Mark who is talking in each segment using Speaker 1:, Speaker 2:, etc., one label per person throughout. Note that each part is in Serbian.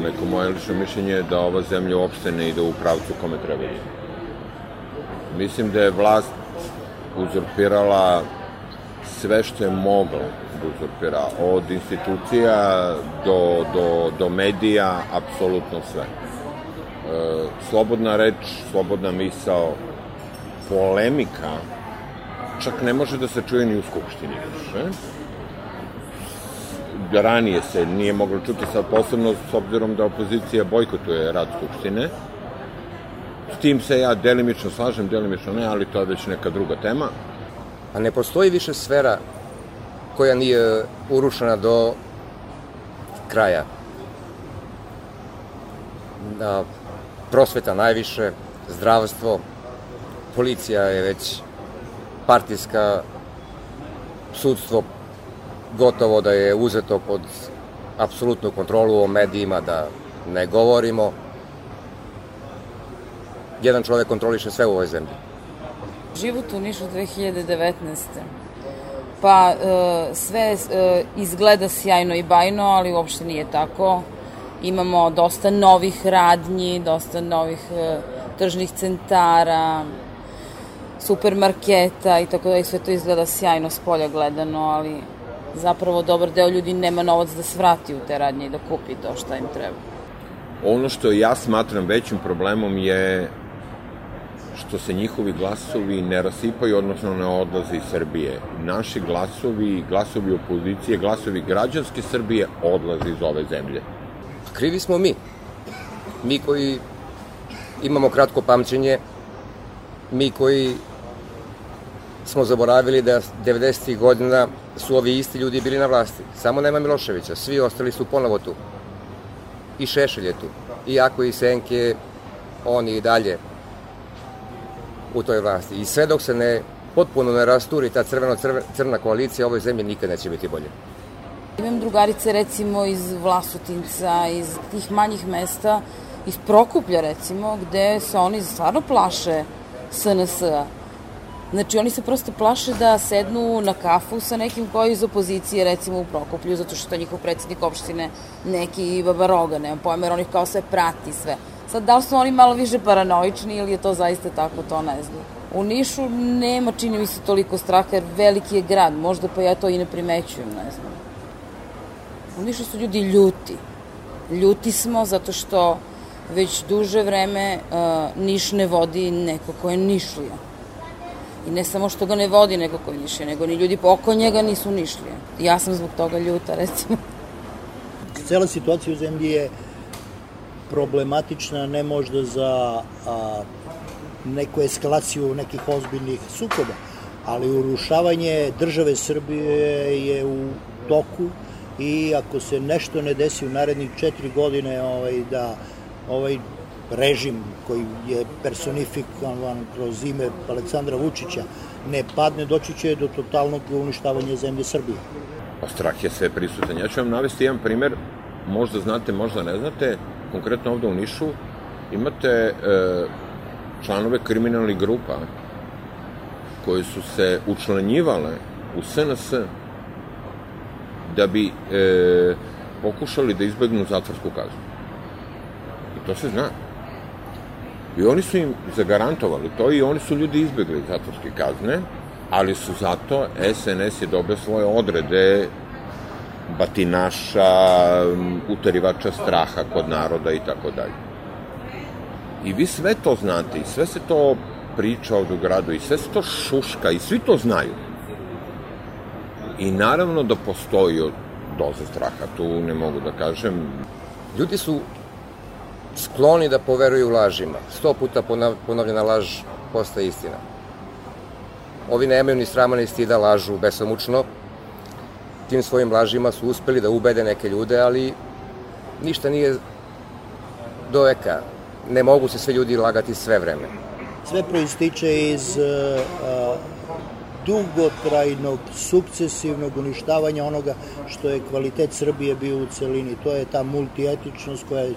Speaker 1: neko moje lično mišljenje je da ova zemlja uopšte ne ide u pravcu kome treba da ide. Mislim da je vlast uzurpirala sve što je mogla da uzurpira, od institucija do, do, do medija, apsolutno sve. E, slobodna reč, slobodna misao, polemika, čak ne može da se čuje ni u Skupštini više. Ranije se nije moglo čuti sad posebno s obzirom da opozicija bojkotuje rad Skupštine. S tim se ja delimično slažem, delimično ne, ali to je već neka druga tema.
Speaker 2: A ne postoji više sfera koja nije urušena do kraja. Da, prosveta najviše, zdravstvo, policija je već partijska, sudstvo gotovo da je uzeto pod apsolutnu kontrolu o medijima, da ne govorimo. Jedan čovek kontroliše sve u ovoj zemlji.
Speaker 3: Život u Nišu 2019. Pa e, sve e, izgleda sjajno i bajno, ali uopšte nije tako. Imamo dosta novih radnji, dosta novih e, tržnih centara, supermarketa i tako da i sve to izgleda sjajno s polja gledano, ali zapravo dobar deo ljudi nema novac da svrati u te radnje i da kupi to što im treba.
Speaker 1: Ono što ja smatram većim problemom je što se njihovi glasovi ne rasipaju, odnosno ne odlaze iz Srbije. Naši glasovi, glasovi opozicije, glasovi građanske Srbije odlaze iz ove zemlje.
Speaker 2: Krivi smo mi. Mi koji imamo kratko pamćenje, mi koji smo zaboravili da 90. godina su ovi isti ljudi bili na vlasti. Samo nema Miloševića, svi ostali su ponovo tu. I Šešelj je tu. Iako i Senke, oni i dalje u toj vlasti. I sve dok se ne potpuno ne rasturi ta crveno-crna koalicija, ovoj zemlji nikad neće biti bolje.
Speaker 3: Imam drugarice recimo iz Vlasotinca, iz tih manjih mesta, iz Prokuplja recimo, gde se oni stvarno plaše SNS-a Znači, oni se prosto plaše da sednu na kafu sa nekim koji iz opozicije, recimo u Prokoplju, zato što je njihov predsednik opštine neki babaroga, nemam pojma, jer oni kao sve prati sve. Sad, da li su oni malo više paranoični ili je to zaista tako, to ne znam. U Nišu nema, čini mi se, toliko straha, jer veliki je grad, možda pa ja to i ne primećujem, ne znam. U Nišu su ljudi ljuti. Ljuti smo zato što već duže vreme uh, Niš ne vodi neko ko je Nišlija I ne samo što ga ne vodi nego koji nišlije, nego ni ljudi oko njega nisu nišlije. Ja sam zbog toga ljuta, recimo.
Speaker 4: Cela situacija u zemlji je problematična, ne možda za a, neku eskalaciju nekih ozbiljnih sukoba, ali urušavanje države Srbije je u toku i ako se nešto ne desi u narednih četiri godine ovaj, da ovaj režim koji je personifikovan kroz ime Aleksandra Vučića ne padne, doći će do totalnog uništavanja zemlje Srbije.
Speaker 1: Pa strah je sve prisutan. Ja ću vam navesti jedan primer, možda znate, možda ne znate, konkretno ovde u Nišu imate e, članove kriminalnih grupa koji su se učlanjivale u SNS da bi e, pokušali da izbegnu zatvorsku kaznu. I to se zna. I oni su im zagarantovali to i oni su ljudi izbjegli zatvorske kazne, ali su zato SNS je dobio svoje odrede batinaša, utarivača straha kod naroda i tako dalje. I vi sve to znate i sve se to priča ovde u gradu i sve se to šuška i svi to znaju. I naravno da postoji doza straha, tu ne mogu da kažem.
Speaker 2: Ljudi su skloni da poveruju lažima. Sto puta ponovljena laž postaje istina. Ovi nemaju ni srama ni stida lažu besomučno. Tim svojim lažima su uspeli da ubede neke ljude, ali ništa nije do veka. Ne mogu se sve ljudi lagati sve vreme.
Speaker 4: Sve proističe iz uh, dugotrajnog, sukcesivnog uništavanja onoga što je kvalitet Srbije bio u celini. To je ta multietičnost koja je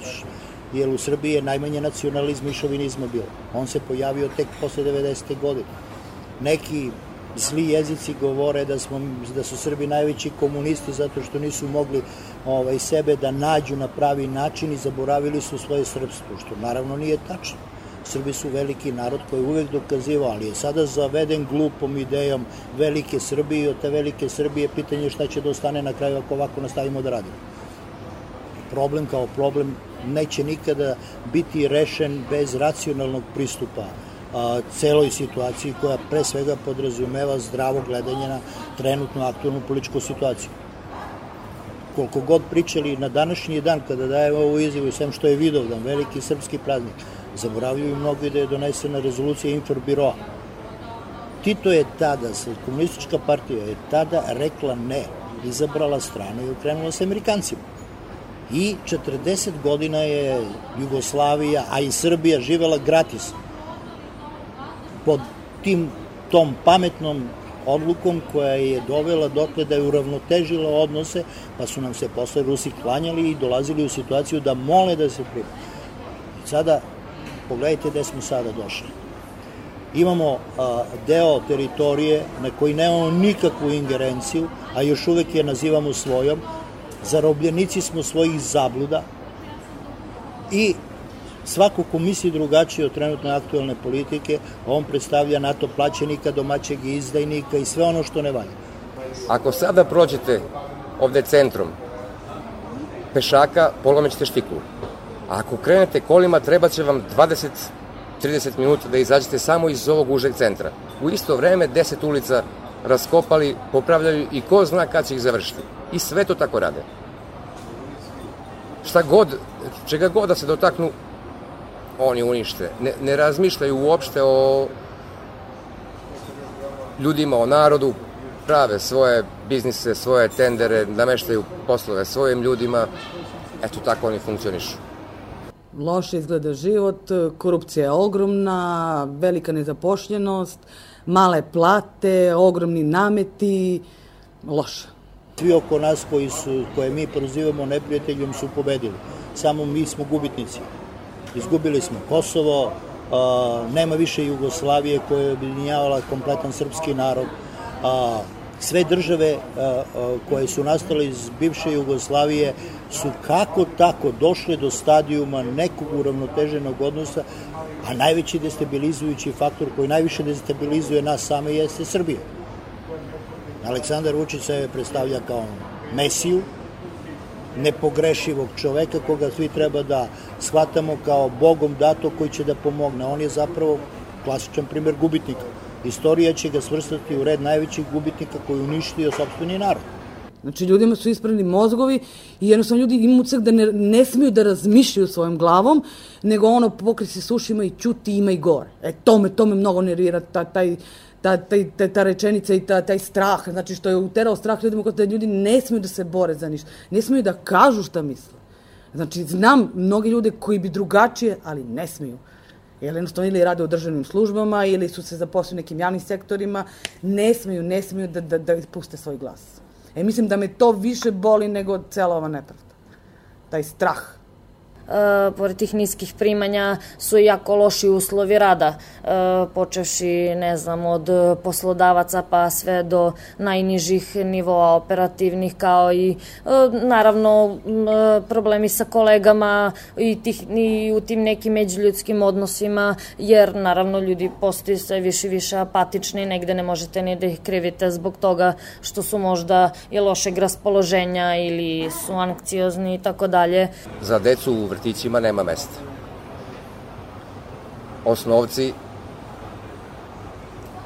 Speaker 4: jer u Srbiji je najmanje nacionalizma i šovinizma bilo. On se pojavio tek posle 90. godine. Neki zli jezici govore da, smo, da su Srbi najveći komunisti zato što nisu mogli ovaj, sebe da nađu na pravi način i zaboravili su svoje srpstvo, što naravno nije tačno. Srbi su veliki narod koji je uvek dokazivao, ali je sada zaveden glupom idejom velike Srbije i od te velike Srbije pitanje šta će da ostane na kraju ako ovako nastavimo da radimo. Problem kao problem neće nikada biti rešen bez racionalnog pristupa a, celoj situaciji koja pre svega podrazumeva zdravo gledanje na trenutnu aktualnu političku situaciju. Koliko god pričali na današnji dan kada daje ovu izjavu, sem što je Vidovdan, veliki srpski praznik, zaboravljaju mnogo da je donesena rezolucija Inforbiroa. Tito je tada, komunistička partija je tada rekla ne, izabrala stranu i okrenula se Amerikancima. I 40 godina je Jugoslavija, a i Srbija živela gratis pod tim tom pametnom odlukom koja je dovela dotle da je uravnotežila odnose, pa su nam se posle Rusi klanjali i dolazili u situaciju da mole da se prima. Sada, pogledajte gde smo sada došli. Imamo a, deo teritorije na koji nemamo nikakvu ingerenciju, a još uvek je nazivamo svojom, zarobljenici smo svojih zabluda i Svako ko misli drugačije od trenutne aktualne politike, on predstavlja NATO plaćenika, domaćeg izdajnika i sve ono što ne valja.
Speaker 2: Ako sada prođete ovde centrom, pešaka, polomećete štiklu. A ako krenete kolima, treba će vam 20-30 minuta da izađete samo iz ovog užeg centra. U isto vreme 10 ulica raskopali, popravljaju i ko zna kad će ih završiti. I sve to tako rade. Šta god, čega god da se dotaknu, oni unište. Ne, ne razmišljaju uopšte o ljudima, o narodu, prave svoje biznise, svoje tendere, nameštaju poslove svojim ljudima. Eto, tako oni funkcionišu.
Speaker 5: Loše izgleda život, korupcija je ogromna, velika nezapošljenost, male plate, ogromni nameti, loše.
Speaker 4: Svi oko nas koji su, koje mi prozivamo neprijateljom su pobedili. Samo mi smo gubitnici izgubili smo Kosovo, nema više Jugoslavije koja je objedinjavala kompletan srpski narod, sve države koje su nastale iz bivše Jugoslavije su kako tako došle do stadijuma nekog uravnoteženog odnosa, a najveći destabilizujući faktor koji najviše destabilizuje nas same jeste Srbija. Aleksandar Vučić se predstavlja kao Mesiju, nepogrešivog čoveka koga svi treba da shvatamo kao bogom dato koji će da pomogne. On je zapravo klasičan primer gubitnika. Istorija će ga svrstati u red najvećih gubitnika koji uništio sobstveni narod.
Speaker 5: Znači, ljudima su ispravni mozgovi i jednostavno ljudi imaju ucak da ne, ne smiju da razmišljaju svojom glavom, nego ono pokri se sušima i čuti ima i gore. E, to me, to me mnogo nervira, ta, taj, ta, ta, ta, rečenica i ta, taj strah, znači što je uterao strah ljudima da ljudi ne smiju da se bore za ništa, ne smiju da kažu šta misle. Znači, znam mnogi ljude koji bi drugačije, ali ne smiju. Jer jednostavno ili rade u državnim službama ili su se zaposlili nekim javnim sektorima, ne smiju, ne smiju da, da, da puste svoj glas. E, mislim da me to više boli nego cela ova nepravda. Taj strah
Speaker 6: e, pored tih niskih primanja su jako loši uslovi rada, e, počevši, ne znam, od poslodavaca pa sve do najnižih nivoa operativnih, kao i, e, naravno, e, problemi sa kolegama i, tih, i u tim nekim međuljudskim odnosima, jer, naravno, ljudi postaju sve više i više apatični, negde ne možete ni da ih krivite zbog toga što su možda i lošeg raspoloženja ili su ankciozni i tako dalje.
Speaker 2: Za decu vrtićima nema mesta. Osnovci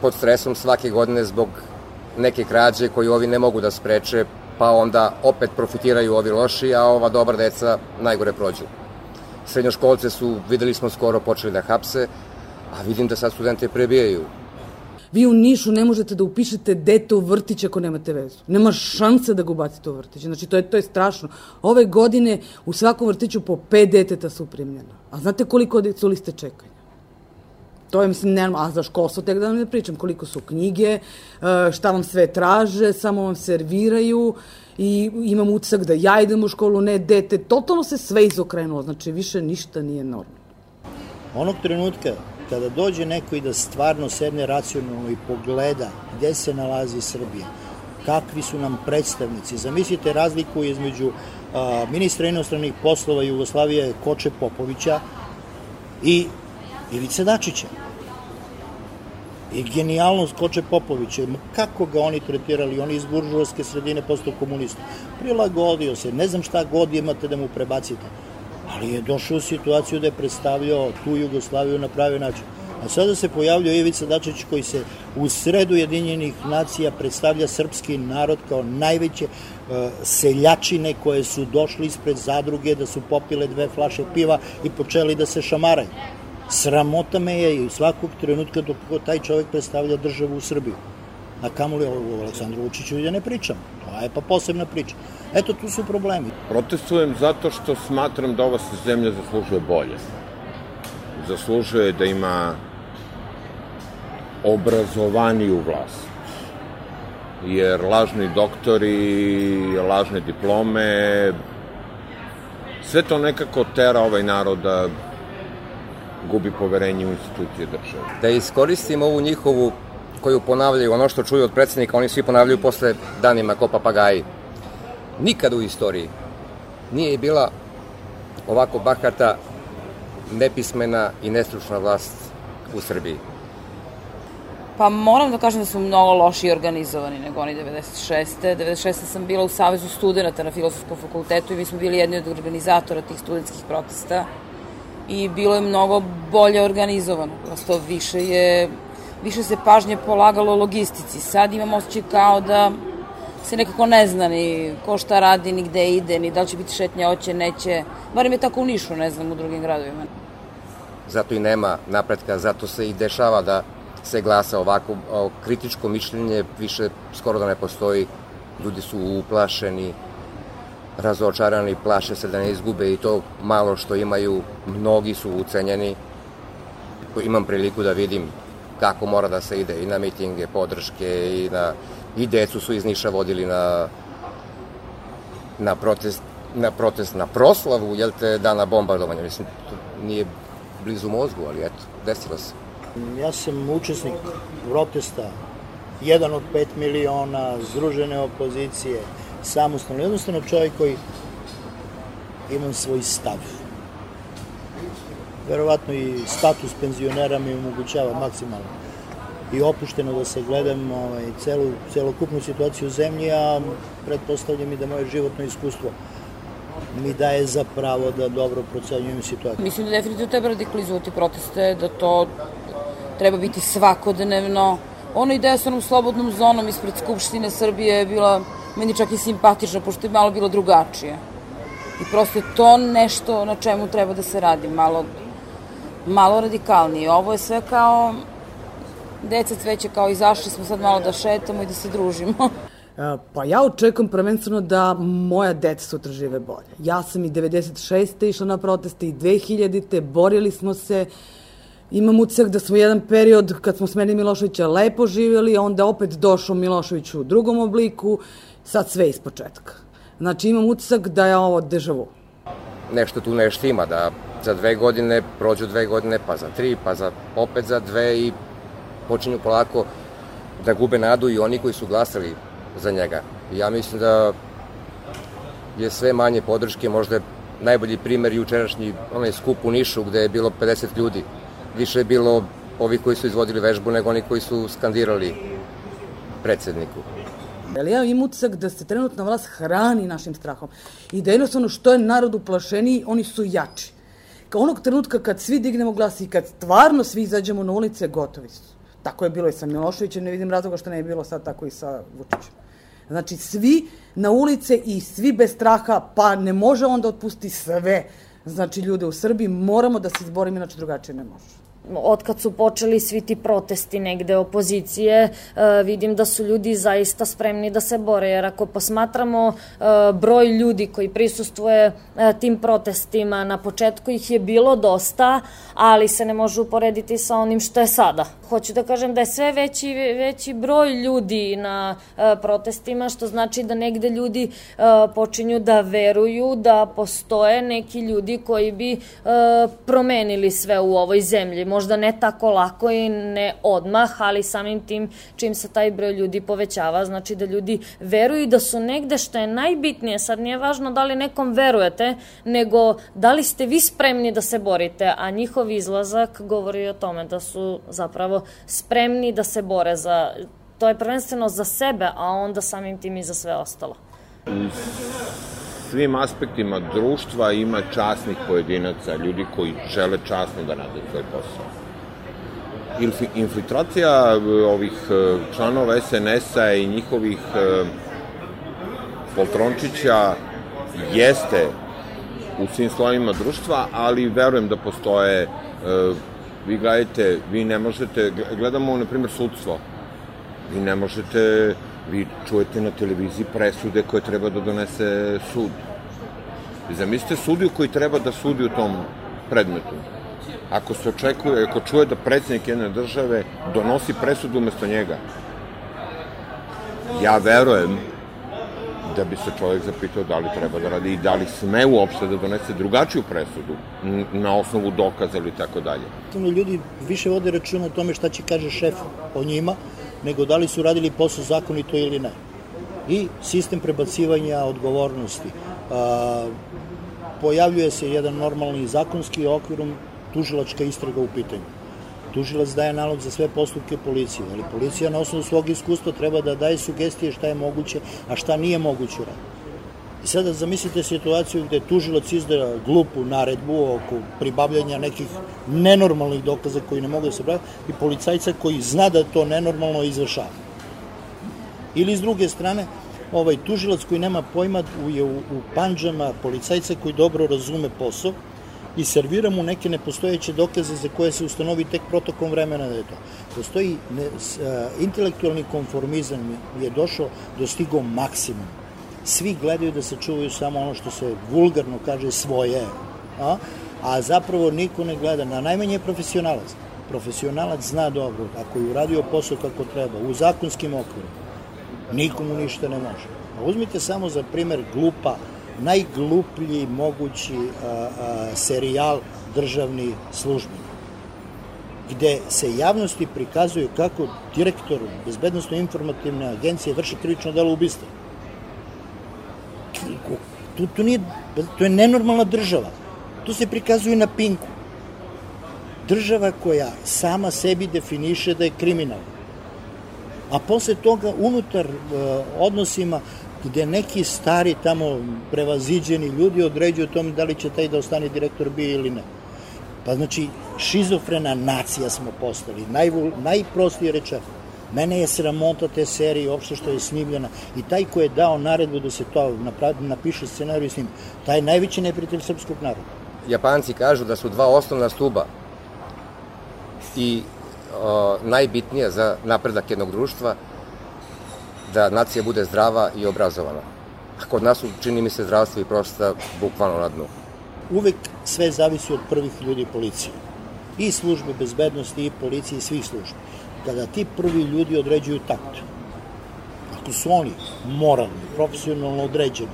Speaker 2: pod stresom svake godine zbog neke krađe koju ovi ne mogu da spreče, pa onda opet profitiraju ovi loši, a ova dobra deca najgore prođu. Srednjoškolce su, videli smo skoro, počeli da hapse, a vidim da sad studente prebijaju.
Speaker 5: Vi u Nišu ne možete da upišete dete u vrtić ako nemate vezu. Nema šanse da ga ubacite u vrtić. Znači, to je, to je strašno. Ove godine u svakom vrtiću po pet deteta su primljena. A znate koliko su liste čekanja? To je, mislim, ne, a za školstvo tek da vam ne pričam koliko su knjige, e, šta vam sve traže, samo vam serviraju i imam utisak da ja idem u školu, ne dete, totalno se sve izokrenulo, znači više ništa nije normalno.
Speaker 4: Onog trenutka kada dođe neko i da stvarno sedne racionalno i pogleda gde se nalazi Srbija, kakvi su nam predstavnici. Zamislite razliku između a, ministra inostranih poslova Jugoslavije Koče Popovića i Ivice Dačića. I genijalnost Koče Popovića, kako ga oni tretirali, oni iz buržovske sredine postao komunista. Prilagodio se, ne znam šta god imate da mu prebacite, ali je došao u situaciju da je predstavljao tu Jugoslaviju na pravi način. A sada se pojavljuje Ivica Dačić koji se u sredu Jedinjenih nacija predstavlja srpski narod kao najveće uh, seljačine koje su došli ispred zadruge da su popile dve flaše piva i počeli da se šamaraju. Sramota me je i svakog trenutka dok taj čovek predstavlja državu u Srbiju. A kamoli o Aleksandru Vučiću da ne pričam. To je pa posebna priča. Eto, tu su problemi.
Speaker 1: Protestujem zato što smatram da ova zemlja zaslužuje bolje. Zaslužuje da ima obrazovaniju vlast. Jer lažni doktori, lažne diplome, sve to nekako tera ovaj narod da gubi poverenje u institucije države.
Speaker 2: Da iskoristim ovu njihovu koju ponavljaju, ono što čuju od predsednika, oni svi ponavljaju posle danima ko papagaji. Nikada u istoriji nije bila ovako bahata, nepismena i nestručna vlast u Srbiji.
Speaker 3: Pa moram da kažem da su mnogo loši organizovani nego oni 96. 96. sam bila u Savezu studenta na Filosofskom fakultetu i mi smo bili jedni od organizatora tih studentskih protesta i bilo je mnogo bolje organizovano. Prosto više je više se pažnje polagalo logistici. Sad imam osjećaj kao da se nekako ne zna ni ko šta radi, ni gde ide, ni da li će biti šetnja, oće, neće. Barim je tako u Nišu, ne znam, u drugim gradovima.
Speaker 2: Zato i nema napretka, zato se i dešava da se glasa ovako, o, kritičko mišljenje više skoro da ne postoji, ljudi su uplašeni, razočarani, plaše se da ne izgube i to malo što imaju, mnogi su ucenjeni. Imam priliku da vidim kako mora da se ide i na mitinge, podrške i na i decu su iz Niša vodili na na protest na protest, na proslavu, jel te, dana bombardovanja. Mislim, to nije blizu mozgu, ali eto, desilo se.
Speaker 4: Ja sam učesnik protesta, jedan od 5 miliona, združene opozicije, samostalno, jednostavno čovjek koji imam svoj stav. Verovatno i status penzionera mi omogućava maksimalno i opušteno da se gledam ovaj, celu, celokupnu situaciju u zemlji, a pretpostavljam i da moje životno iskustvo mi daje za pravo da dobro procenjujem situaciju.
Speaker 3: Mislim da definitivno treba radikalizovati proteste, da to treba biti svakodnevno. Ona ideja sa onom slobodnom zonom ispred Skupštine Srbije je bila meni čak i simpatična, pošto je malo bilo drugačije. I prosto je to nešto na čemu treba da se radi, malo, malo radikalnije. Ovo je sve kao deca cveće kao izašli smo sad malo da šetamo i da se družimo.
Speaker 5: E, pa ja očekujem prvenstveno da moja deca sutra žive bolje. Ja sam i 96. išla na proteste i 2000. borili smo se, imam uceh da smo jedan period kad smo smenili Miloševića lepo živjeli, onda opet došao Milošević u drugom obliku, sad sve iz početka. Znači imam utisak da je ovo dežavu.
Speaker 2: Nešto tu nešto ima, da za dve godine prođu dve godine, pa za tri, pa za, opet za dve i počinju polako da gube nadu i oni koji su glasali za njega. Ja mislim da je sve manje podrške, možda je najbolji primer jučerašnji onaj skup u Nišu gde je bilo 50 ljudi. Više je bilo ovi koji su izvodili vežbu nego oni koji su skandirali predsedniku.
Speaker 5: Ali ja imam utisak da se trenutna vlast hrani našim strahom i da jednostavno što je narod uplašeniji, oni su jači. Kao onog trenutka kad svi dignemo glas i kad stvarno svi izađemo na ulice, gotovi su. Tako je bilo i sa Miloševićem, ne vidim razloga što ne je bilo sad tako i sa Vučićem. Znači, svi na ulice i svi bez straha, pa ne može onda otpusti sve. Znači, ljude u Srbiji moramo da se izborimo, inače drugačije ne može
Speaker 6: otkad su počeli svi ti protesti negde opozicije, e, vidim da su ljudi zaista spremni da se bore, jer ako posmatramo e, broj ljudi koji prisustuje e, tim protestima, na početku ih je bilo dosta, ali se ne može uporediti sa onim što je sada. Hoću da kažem da je sve veći, veći broj ljudi na protestima, što znači da negde ljudi počinju da veruju da postoje neki ljudi koji bi promenili sve u ovoj zemlji možda ne tako lako i ne odmah, ali samim tim čim se taj broj ljudi povećava, znači da ljudi veruju da su negde što je najbitnije, sad nije važno da li nekom verujete, nego da li ste vi spremni da se borite, a njihov izlazak govori o tome da su zapravo spremni da se bore za to je prvenstveno za sebe, a onda samim tim i za sve ostalo.
Speaker 1: Svim aspektima društva ima časnih pojedinaca, ljudi koji žele časno da rade svoj posao. Infiltracija e, ovih e, članova SNS-a i njihovih e, poltrončića jeste u svim slojima društva, ali verujem da postoje vi gledajte, vi ne možete, gledamo, na primjer, sudstvo, Vi ne možete, vi čujete na televiziji presude koje treba da donese sud. Vi zamislite sudiju koji treba da sudi u tom predmetu. Ako se očekuje, ako čuje da predsednik jedne države donosi presudu umesto njega, ja verujem da bi se čovjek zapitao da li treba da radi i da li sme uopšte da donese drugačiju presudu na osnovu dokaza ili tako dalje.
Speaker 4: Ljudi više vode računa o tome šta će kaže šef o njima, nego da li su radili posao zakonito ili ne. I sistem prebacivanja odgovornosti. A, pojavljuje se jedan normalni zakonski okvirom tužilačka istraga u pitanju. Tužilac daje nalog za sve postupke policije, ali policija na osnovu svog iskustva treba da daje sugestije šta je moguće, a šta nije moguće raditi. I sada zamislite situaciju gde tužilac izda glupu naredbu oko pribavljanja nekih nenormalnih dokaza koji ne mogu da se pravi i policajca koji zna da to nenormalno izvršava. Ili s druge strane, ovaj tužilac koji nema pojma je u, u panđama policajca koji dobro razume posao i servira mu neke nepostojeće dokaze za koje se ustanovi tek protokom vremena da je to. Postoji ne, a, intelektualni konformizam je došao, dostigao maksimum svi gledaju da se čuvaju samo ono što se vulgarno kaže svoje, a, a zapravo niko ne gleda, na najmanje profesionalac. Profesionalac zna dobro, ako je uradio posao kako treba, u zakonskim okvirom, nikomu ništa ne može. A uzmite samo za primer glupa, najgluplji mogući a, a, serijal državni službenik gde se javnosti prikazuju kako direktor bezbednostno informativne agencije vrši krivično delo ubistva tu, tu nije, to je nenormalna država. To se prikazuje na Pinku. Država koja sama sebi definiše da je kriminal. A posle toga unutar uh, odnosima gde neki stari tamo prevaziđeni ljudi određuju tome da li će taj da ostane direktor bio ili ne. Pa znači, šizofrena nacija smo postali, najvul, najprostije rečeno. Mene je sramota te serije, uopšte što je snimljena. I taj ko je dao naredbu da se to napiše scenariju s njim, taj je najveći neprijatelj srpskog naroda.
Speaker 2: Japanci kažu da su dva osnovna stuba i o, najbitnije za napredak jednog društva da nacija bude zdrava i obrazovana. A kod nas čini mi se, zdravstvo i prosta bukvalno na dnu.
Speaker 4: Uvek sve zavisi od prvih ljudi policije. I službe bezbednosti, i policije, i svih službi kada ti prvi ljudi određuju takt, ako su oni moralni, profesionalno određeni,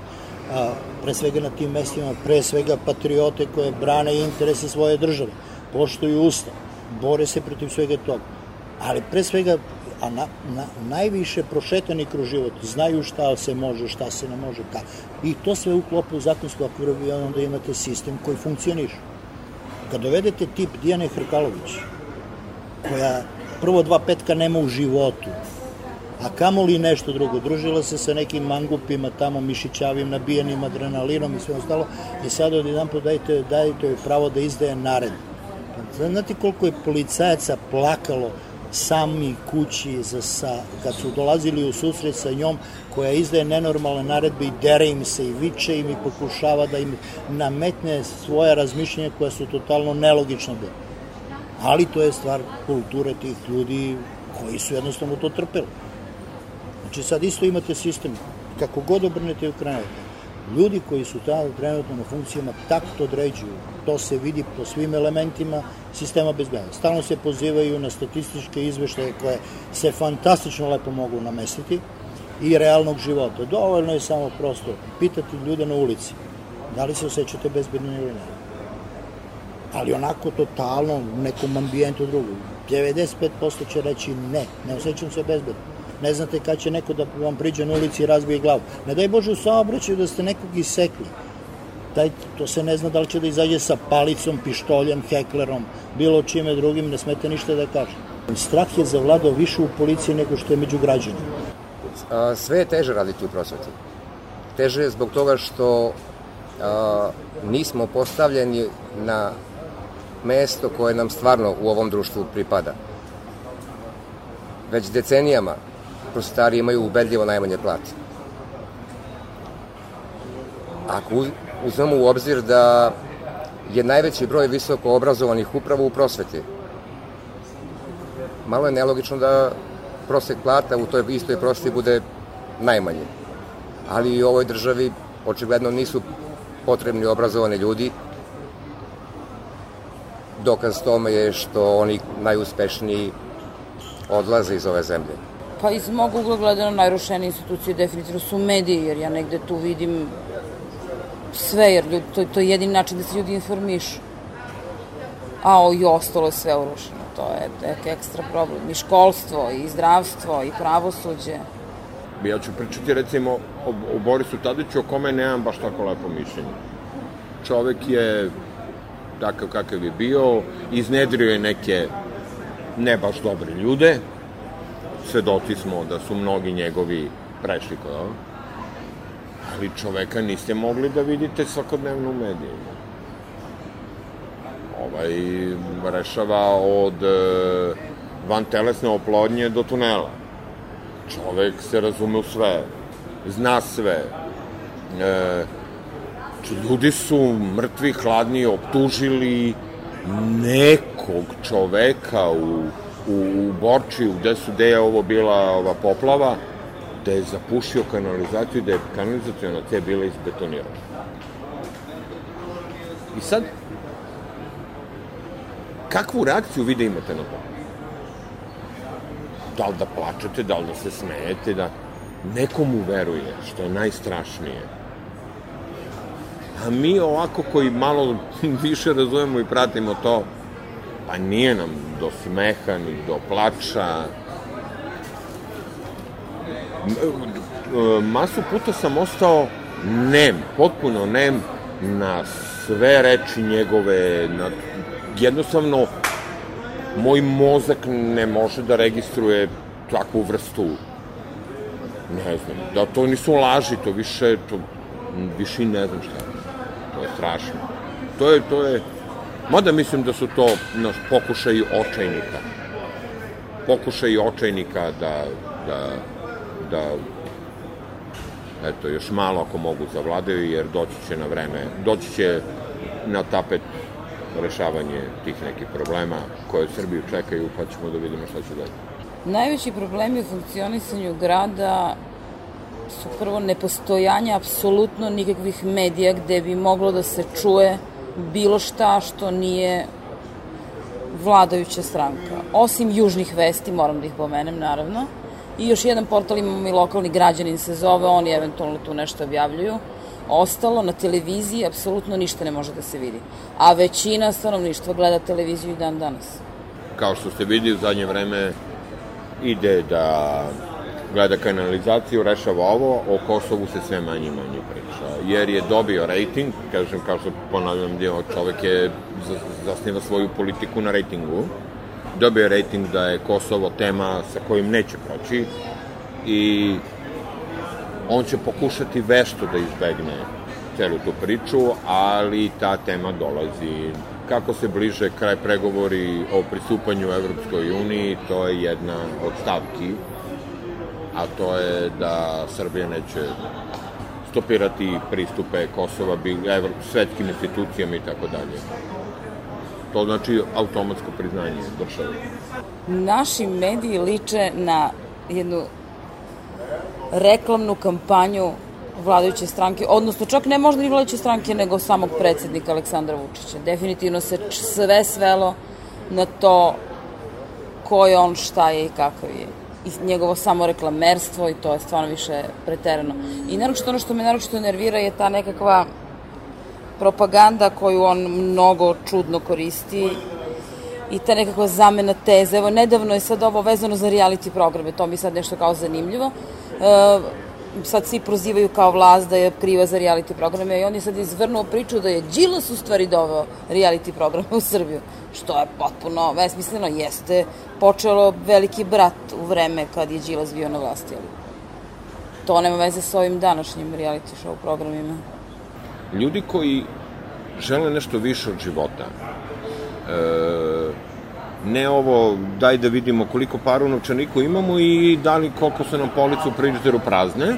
Speaker 4: a, pre svega na tim mestima, pre svega patriote koje brane interese svoje države, poštuju ustav, bore se protiv svega toga, ali pre svega a na, na, najviše prošetani kroz život, znaju šta se može, šta se ne može, ka. I to sve uklopu u zakonsku akviru i onda imate sistem koji funkcioniše. Kad dovedete tip Dijane Hrkalović, koja prvo dva petka nema u životu, a kamoli nešto drugo. Družila se sa nekim mangupima tamo, mišićavim, nabijenim adrenalinom i sve ostalo i sad od jedan put dajte, dajte joj pravo da izdaje nared. Pa, znate koliko je policajaca plakalo sami kući za, sa, kad su dolazili u susret sa njom koja izdaje nenormalne naredbe i dere im se i viče im i pokušava da im nametne svoja razmišljenja koja su totalno nelogična bila ali to je stvar kulture tih ljudi koji su jednostavno to trpeli. Znači sad isto imate sistem, kako god obrnete u krenete, ljudi koji su tamo trenutno na funkcijama takt određuju, to se vidi po svim elementima sistema bezbednosti. Stalno se pozivaju na statističke izveštaje koje se fantastično lepo mogu namestiti i realnog života. Dovoljno je samo prosto pitati ljude na ulici da li se osjećate bezbedno ili ne ali onako totalno u nekom ambijentu drugom. 95% će reći ne, ne osjećam se bezbedno. Ne znate kad će neko da vam priđe na ulici i razbije glavu. Ne daj Bože u saobraćaju da ste nekog isekli. Taj, to se ne zna da li će da izađe sa palicom, pištoljem, heklerom, bilo čime drugim, ne smete ništa da kaže. Strah je zavladao više u policiji nego što je među građanima.
Speaker 2: Sve je teže raditi u prosveti. Teže je zbog toga što a, nismo postavljeni na mesto koje nam stvarno u ovom društvu pripada. Već decenijama prosvetari imaju ubedljivo najmanje plate. Ako uzmemo u obzir da je najveći broj visoko obrazovanih upravo u prosveti, malo je nelogično da prosek plata u toj istoj prosveti bude najmanje. Ali i u ovoj državi očigledno nisu potrebni obrazovani ljudi. Dokaz tome je što oni najuspešniji odlaze iz ove zemlje.
Speaker 3: Pa iz mog ugla gledano najrušenije institucije definitivno su mediji, jer ja negde tu vidim sve, jer ljudi, to, to je jedin način da se ljudi informišu. A o, i ostalo je sve urušeno. To je ek, ekstra problem. I školstvo, i zdravstvo, i pravosuđe.
Speaker 1: Ja ću pričati recimo o, o Borisu Tadiću, o kome nemam baš tako lepo mišljenje. Čovek je takav kakav je bio, iznedrio je neke ne baš dobre ljude, svedoci smo da su mnogi njegovi prešli kod ovo, ali čoveka niste mogli da vidite svakodnevno u medijima. Ovaj rešava od e, van telesne oplodnje do tunela. Čovek se razume u sve, zna sve. E, ljudi su mrtvi, hladni, optužili nekog čoveka u u, u Borčiju, gde su, gde je ovo bila ova poplava, da je zapušio kanalizaciju, da je kanalizacijona te bila izbetonirana. I sad, kakvu reakciju vi da imate na to? Da li da plačete, da li da se smejete, da nekomu veruje, što je najstrašnije. A mi ovako koji malo više razumemo i pratimo to, pa nije nam do smeha, ni do plača. Masu puta sam ostao nem, potpuno nem na sve reči njegove, na, jednostavno moj mozak ne može da registruje takvu vrstu ne znam, da to nisu laži, to više, to više ne znam šta. To je strašno. To je, to je, Mada mislim da su to naš, pokušaj očajnika. Pokušaj očajnika da, da, da eto, još malo ako mogu zavladaju, jer doći će na vreme, doći će na tapet rešavanje tih nekih problema koje Srbiju čekaju, pa ćemo da vidimo šta će dalje.
Speaker 3: Najveći problemi u funkcionisanju grada su prvo nepostojanje apsolutno nikakvih medija gde bi moglo da se čuje bilo šta što nije vladajuća stranka. Osim južnih vesti, moram da ih pomenem naravno, i još jedan portal imamo i lokalni građanin se zove, oni eventualno tu nešto objavljuju. Ostalo na televiziji apsolutno ništa ne može da se vidi. A većina stanovništva gleda televiziju i dan danas.
Speaker 1: Kao što ste vidi u zadnje vreme ide da gleda kanalizaciju, rešava ovo, o Kosovu se sve manje i manje priča. Jer je dobio rejting, kažem, kao što ponavljam, dio čovek je zasniva svoju politiku na rejtingu, dobio rejting da je Kosovo tema sa kojim neće proći i on će pokušati vešto da izbegne celu tu priču, ali ta tema dolazi kako se bliže kraj pregovori o pristupanju Evropskoj uniji, to je jedna od stavki a to je da Srbija neće stopirati pristupe Kosova svetskim institucijama i tako dalje. To znači automatsko priznanje države.
Speaker 3: Naši mediji liče na jednu reklamnu kampanju vladajuće stranke, odnosno čak ne možda ni vladajuće stranke, nego samog predsednika Aleksandra Vučića. Definitivno se sve svelo na to ko je on, šta je i kakav je i njegovo samo reklamerstvo i to je stvarno više preterano. I naročito ono što me naročito nervira je ta nekakva propaganda koju on mnogo čudno koristi i ta nekakva zamena teze. Evo, nedavno je sad ovo vezano za reality programe, to mi sad nešto kao zanimljivo. E, sad svi prozivaju kao vlast da je kriva za reality programe i on je sad izvrnuo priču da je Đilas u stvari doveo reality programe u Srbiju, što je potpuno besmisleno, jeste počelo veliki brat u vreme kad je Đilas bio na vlasti, ali to nema veze sa ovim današnjim reality show programima.
Speaker 1: Ljudi koji žele nešto više od života, e, ne ovo daj da vidimo koliko para u novčaniku imamo i da li koliko su nam policu u frižideru prazne,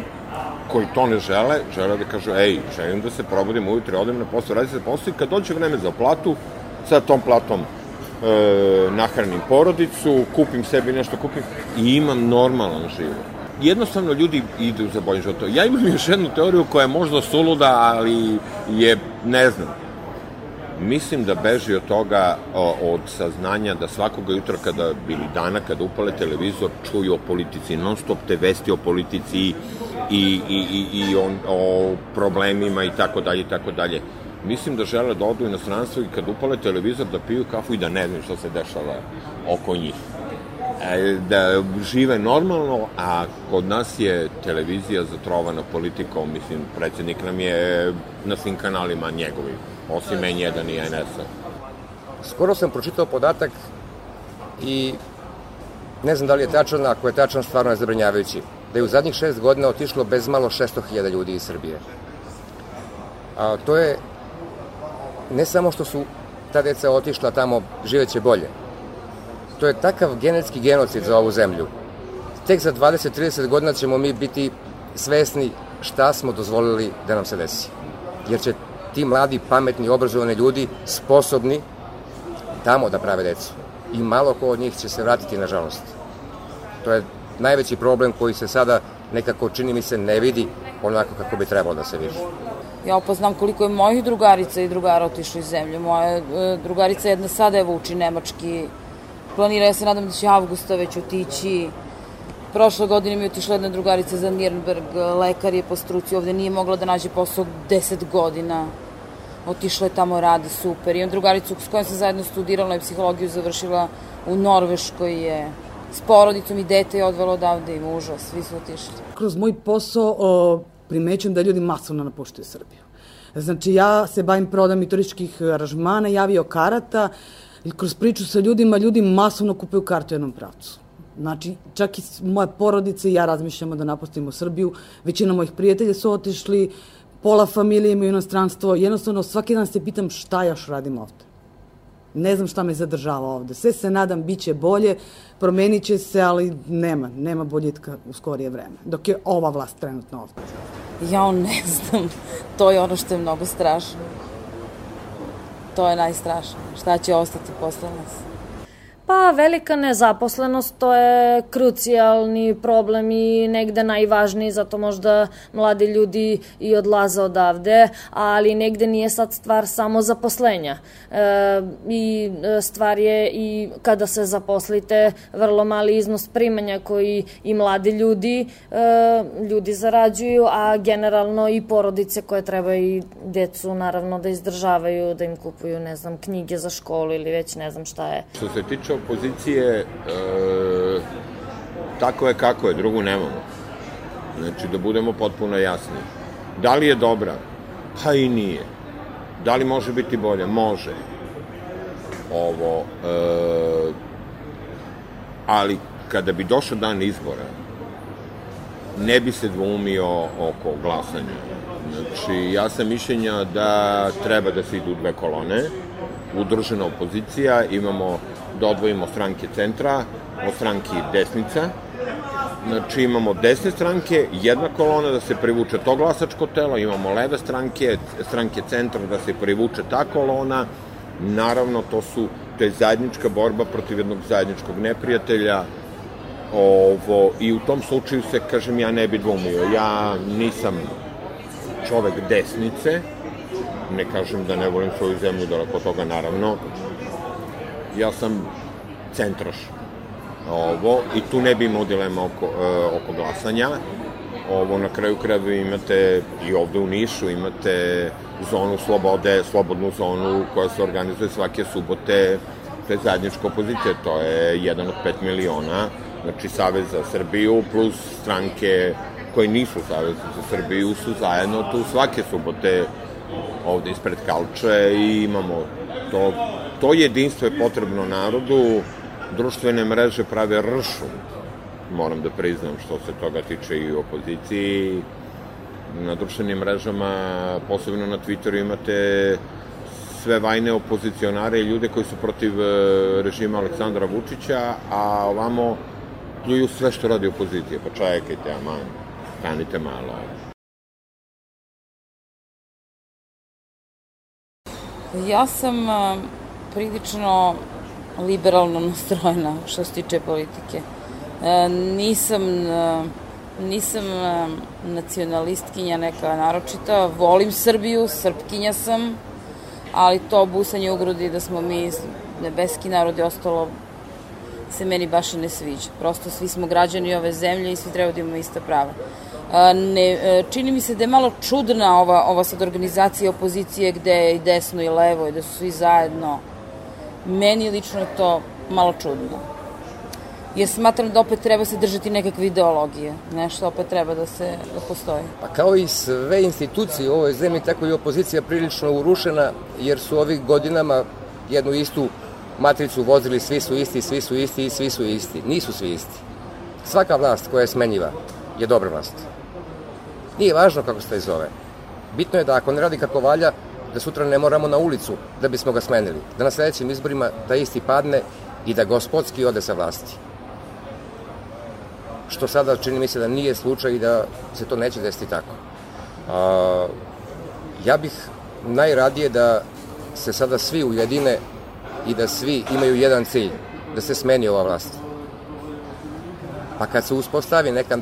Speaker 1: koji to ne žele, žele da kažu, ej, želim da se probudim ujutro, odem na posao, radi se posao i kad dođe vreme za platu, sa tom platom e, nahranim porodicu, kupim sebi nešto, kupim i imam normalan život. Jednostavno ljudi idu za boljim životom. Ja imam još jednu teoriju koja je možda suluda, ali je, ne znam, mislim da beži od toga, od saznanja da svakoga jutra kada, ili dana kada upale televizor, čuju o politici, non stop te vesti o politici i, i, i, i on, o problemima i tako dalje i tako dalje. Mislim da žele da odu u inostranstvo i kad upale televizor da piju kafu i da ne znaju što se dešava oko njih e, da žive normalno, a kod nas je televizija zatrovana politikom, mislim, predsednik nam je na svim kanalima njegovi osim N1 i NS-a.
Speaker 2: Skoro sam pročitao podatak i ne znam da li je tačan, ako je tačan, stvarno je zabrinjavajući, da je u zadnjih šest godina otišlo bez malo 600.000 ljudi iz Srbije. A to je ne samo što su ta deca otišla tamo živeće bolje, to je takav genetski genocid za ovu zemlju. Tek za 20-30 godina ćemo mi biti svesni šta smo dozvolili da nam se desi. Jer će ti mladi, pametni, obrazovani ljudi sposobni tamo da prave decu. I malo ko od njih će se vratiti, nažalost. To je najveći problem koji se sada nekako, čini mi se, ne vidi onako kako bi trebalo da se vidi.
Speaker 3: Ja upoznam koliko je mojih drugarica i drugara otišlo iz zemlje. Moja e, drugarica jedna sada je uči nemački. Planira, ja se nadam da će avgusta već otići. Prošle godine mi je otišla jedna drugarica za Nirnberg, lekar je po struci, ovde nije mogla da nađe posao 10 godina otišla je tamo, radi super. Imam drugaricu s kojom sam zajedno studirala i psihologiju završila u Norveškoj je s porodicom i dete je odvelo odavde i muža, svi su otišli.
Speaker 5: Kroz moj posao o, primećujem da ljudi masovno napuštaju Srbiju. Znači, ja se bavim prodam i turističkih aranžmana, javio karata, i kroz priču sa ljudima, ljudi masovno kupuju kartu u jednom pravcu. Znači, čak i moje porodice i ja razmišljamo da napustimo Srbiju. Većina mojih prijatelja su otišli, pola familije imaju inostranstvo, jednostavno svaki dan se pitam šta još radim ovde. Ne znam šta me zadržava ovde. Sve se nadam, bit će bolje, promenit će se, ali nema, nema boljitka u skorije vreme. Dok je ova vlast trenutno ovde.
Speaker 3: Ja ne znam. To je ono što je mnogo strašno. To je najstrašnije. Šta će ostati posle nas?
Speaker 6: Pa velika nezaposlenost to je krucijalni problem i negde najvažniji, zato možda mladi ljudi i odlaze odavde, ali negde nije sad stvar samo zaposlenja. E, I e, stvar je i kada se zaposlite vrlo mali iznos primanja koji i mladi ljudi, e, ljudi zarađuju, a generalno i porodice koje treba i decu naravno da izdržavaju, da im kupuju, ne znam, knjige za školu ili već ne znam šta je.
Speaker 1: Što se tiče opozicije, e, tako je kako je, drugu nemamo. Znači, da budemo potpuno jasni. Da li je dobra? Pa i nije. Da li može biti bolje? Može. Ovo, e, ali kada bi došao dan izbora, ne bi se dvoumio oko glasanja. Znači, ja sam mišljenja da treba da se idu dve kolone, udružena opozicija, imamo da odvojimo stranke centra od stranki desnica. Znači imamo desne stranke, jedna kolona da se privuče to glasačko telo, imamo leve stranke, stranke centra da se privuče ta kolona. Naravno, to su to je zajednička borba protiv jednog zajedničkog neprijatelja, ovo, i u tom slučaju se, kažem, ja ne bi dvumio. Ja nisam čovek desnice, ne kažem da ne volim svoju zemlju, daleko toga, naravno, ja sam centraš ovo i tu ne bi imao dilema oko, e, oko glasanja. Ovo na kraju kraju imate i ovde u Nišu imate zonu slobode, slobodnu zonu koja se organizuje svake subote, to je zajednička opozicija, to je jedan od 5 miliona, znači Savez za Srbiju plus stranke koji nisu Savez za Srbiju su zajedno tu svake subote ovde ispred Kalče i imamo to, to jedinstvo je potrebno narodu, društvene mreže prave ršu, moram da priznam što se toga tiče i u opoziciji, na društvenim mrežama, posebno na Twitteru imate sve vajne opozicionare i ljude koji su protiv e, režima Aleksandra Vučića, a ovamo pljuju sve što radi opozicija. Pa čekajte, aman, stanite malo.
Speaker 3: Ja sam e, prilično liberalno nastrojena što se tiče politike. E, nisam nisam nacionalistkinja neka naročita, volim Srbiju, srpkinja sam, ali to busanje u grudi da smo mi nebeski narod ostalo se meni baš i ne sviđa. Prosto svi smo građani ove zemlje i svi treba da imamo ista prava. Ne, e, čini mi se da je malo čudna ova, ova sad organizacija opozicije gde je i desno i levo i da su svi zajedno. Meni lično je to malo čudno. Jer smatram da opet treba se držati nekakve ideologije. Nešto opet treba da se da postoji.
Speaker 2: Pa kao i sve institucije u ovoj zemlji, tako i opozicija prilično urušena, jer su ovih godinama jednu istu matricu vozili svi su isti, svi su isti i svi su isti. Nisu svi isti. Svaka vlast koja je smenjiva je dobra vlast. Nije važno kako se taj zove. Bitno je da ako ne radi kako valja, da sutra ne moramo na ulicu da bismo ga smenili. Da na sledećim izborima da isti padne i da gospodski ode sa vlasti što sada čini mi se da nije slučaj i da se to neće desiti tako. A, ja bih najradije da se sada svi ujedine i da svi imaju jedan cilj, da se smeni ova vlast. Pa kad se uspostavi neka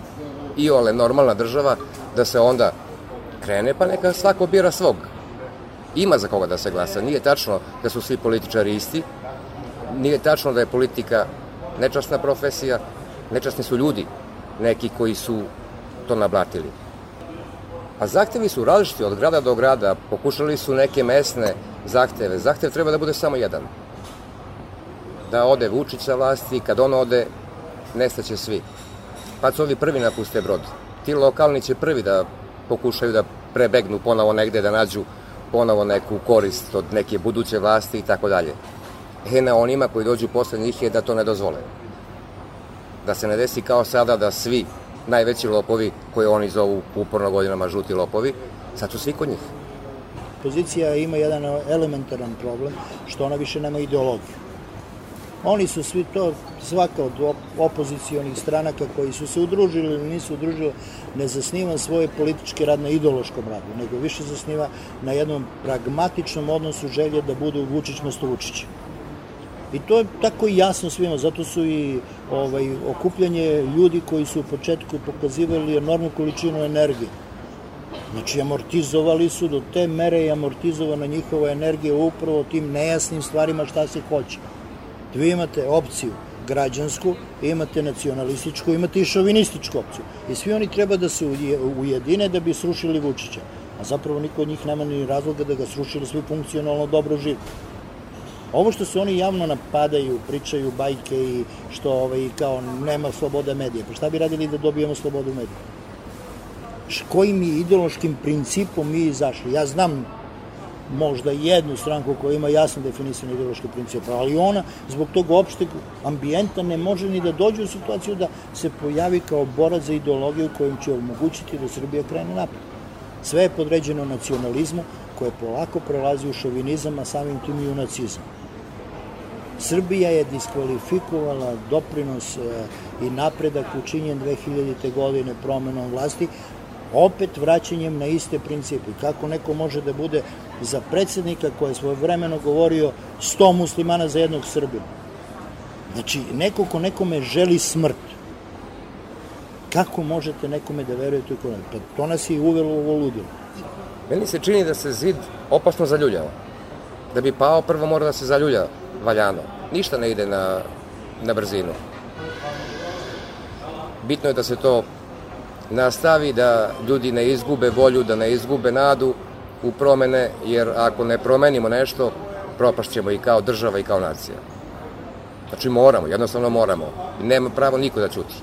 Speaker 2: i ole normalna država, da se onda krene, pa neka svako bira svog. Ima za koga da se glasa. Nije tačno da su svi političari isti, nije tačno da je politika nečasna profesija, nečasni su ljudi, neki koji su to nablatili. A zahtevi su različiti od grada do grada, pokušali su neke mesne zahteve. Zahtev treba da bude samo jedan. Da ode Vučić sa vlasti, kad on ode, nestaće svi. Pa su ovi prvi napuste brod. Ti lokalni će prvi da pokušaju da prebegnu ponovo negde, da nađu ponovo neku korist od neke buduće vlasti i tako dalje. E na onima koji dođu posle njih je da to ne dozvole da se ne desi kao sada da svi najveći lopovi koje oni zovu uporno godinama žuti lopovi, sad su svi kod njih.
Speaker 4: Pozicija ima jedan elementaran problem, što ona više nema ideologiju. Oni su svi to, svaka od opozicijonih stranaka koji su se udružili ili nisu udružili, ne zasniva svoje političke rad na ideološkom radu, nego više zasniva na jednom pragmatičnom odnosu želje da budu Vučić mesto Vučića. I to je tako jasno svima, zato su i ovaj, okupljanje ljudi koji su u početku pokazivali enormnu količinu energije. Znači, amortizovali su do te mere i amortizovana njihova energija upravo tim nejasnim stvarima šta se hoće. Vi imate opciju građansku, imate nacionalističku, imate i šovinističku opciju. I svi oni treba da se ujedine da bi srušili Vučića. A zapravo niko od njih nema ni razloga da ga srušili, svi funkcionalno dobro živi. Ovo što se oni javno napadaju, pričaju bajke i što ovaj, kao nema slobode medija, pa šta bi radili da dobijemo slobodu medija? Kojim ideološkim principom mi izašli? Ja znam možda jednu stranku koja ima jasno definisan ideološki princip, ali ona zbog tog opšteg ambijenta ne može ni da dođe u situaciju da se pojavi kao borac za ideologiju kojim će omogućiti da Srbija krene napred. Sve je podređeno nacionalizmu koje polako prelazi u šovinizam, a samim tim i u nacizam. Srbija je diskvalifikovala doprinos e, i napredak učinjen 2000. godine promenom vlasti, opet vraćanjem na iste principe. Kako neko može da bude za predsednika koji je svoje vremeno govorio 100 muslimana za jednog Srbina. Znači, neko ko nekome želi smrt, kako možete nekome da verujete u kone? Pa to nas je uvelo u ovo ludilo.
Speaker 2: Meni se čini da se zid opasno zaljuljava. Da bi pao, prvo mora da se zaljuljava valjano. Ništa ne ide na, na brzinu. Bitno je da se to nastavi, da ljudi ne izgube volju, da ne izgube nadu u promene, jer ako ne promenimo nešto, propašćemo i kao država i kao nacija. Znači moramo, jednostavno moramo. Nema pravo niko da ćuti.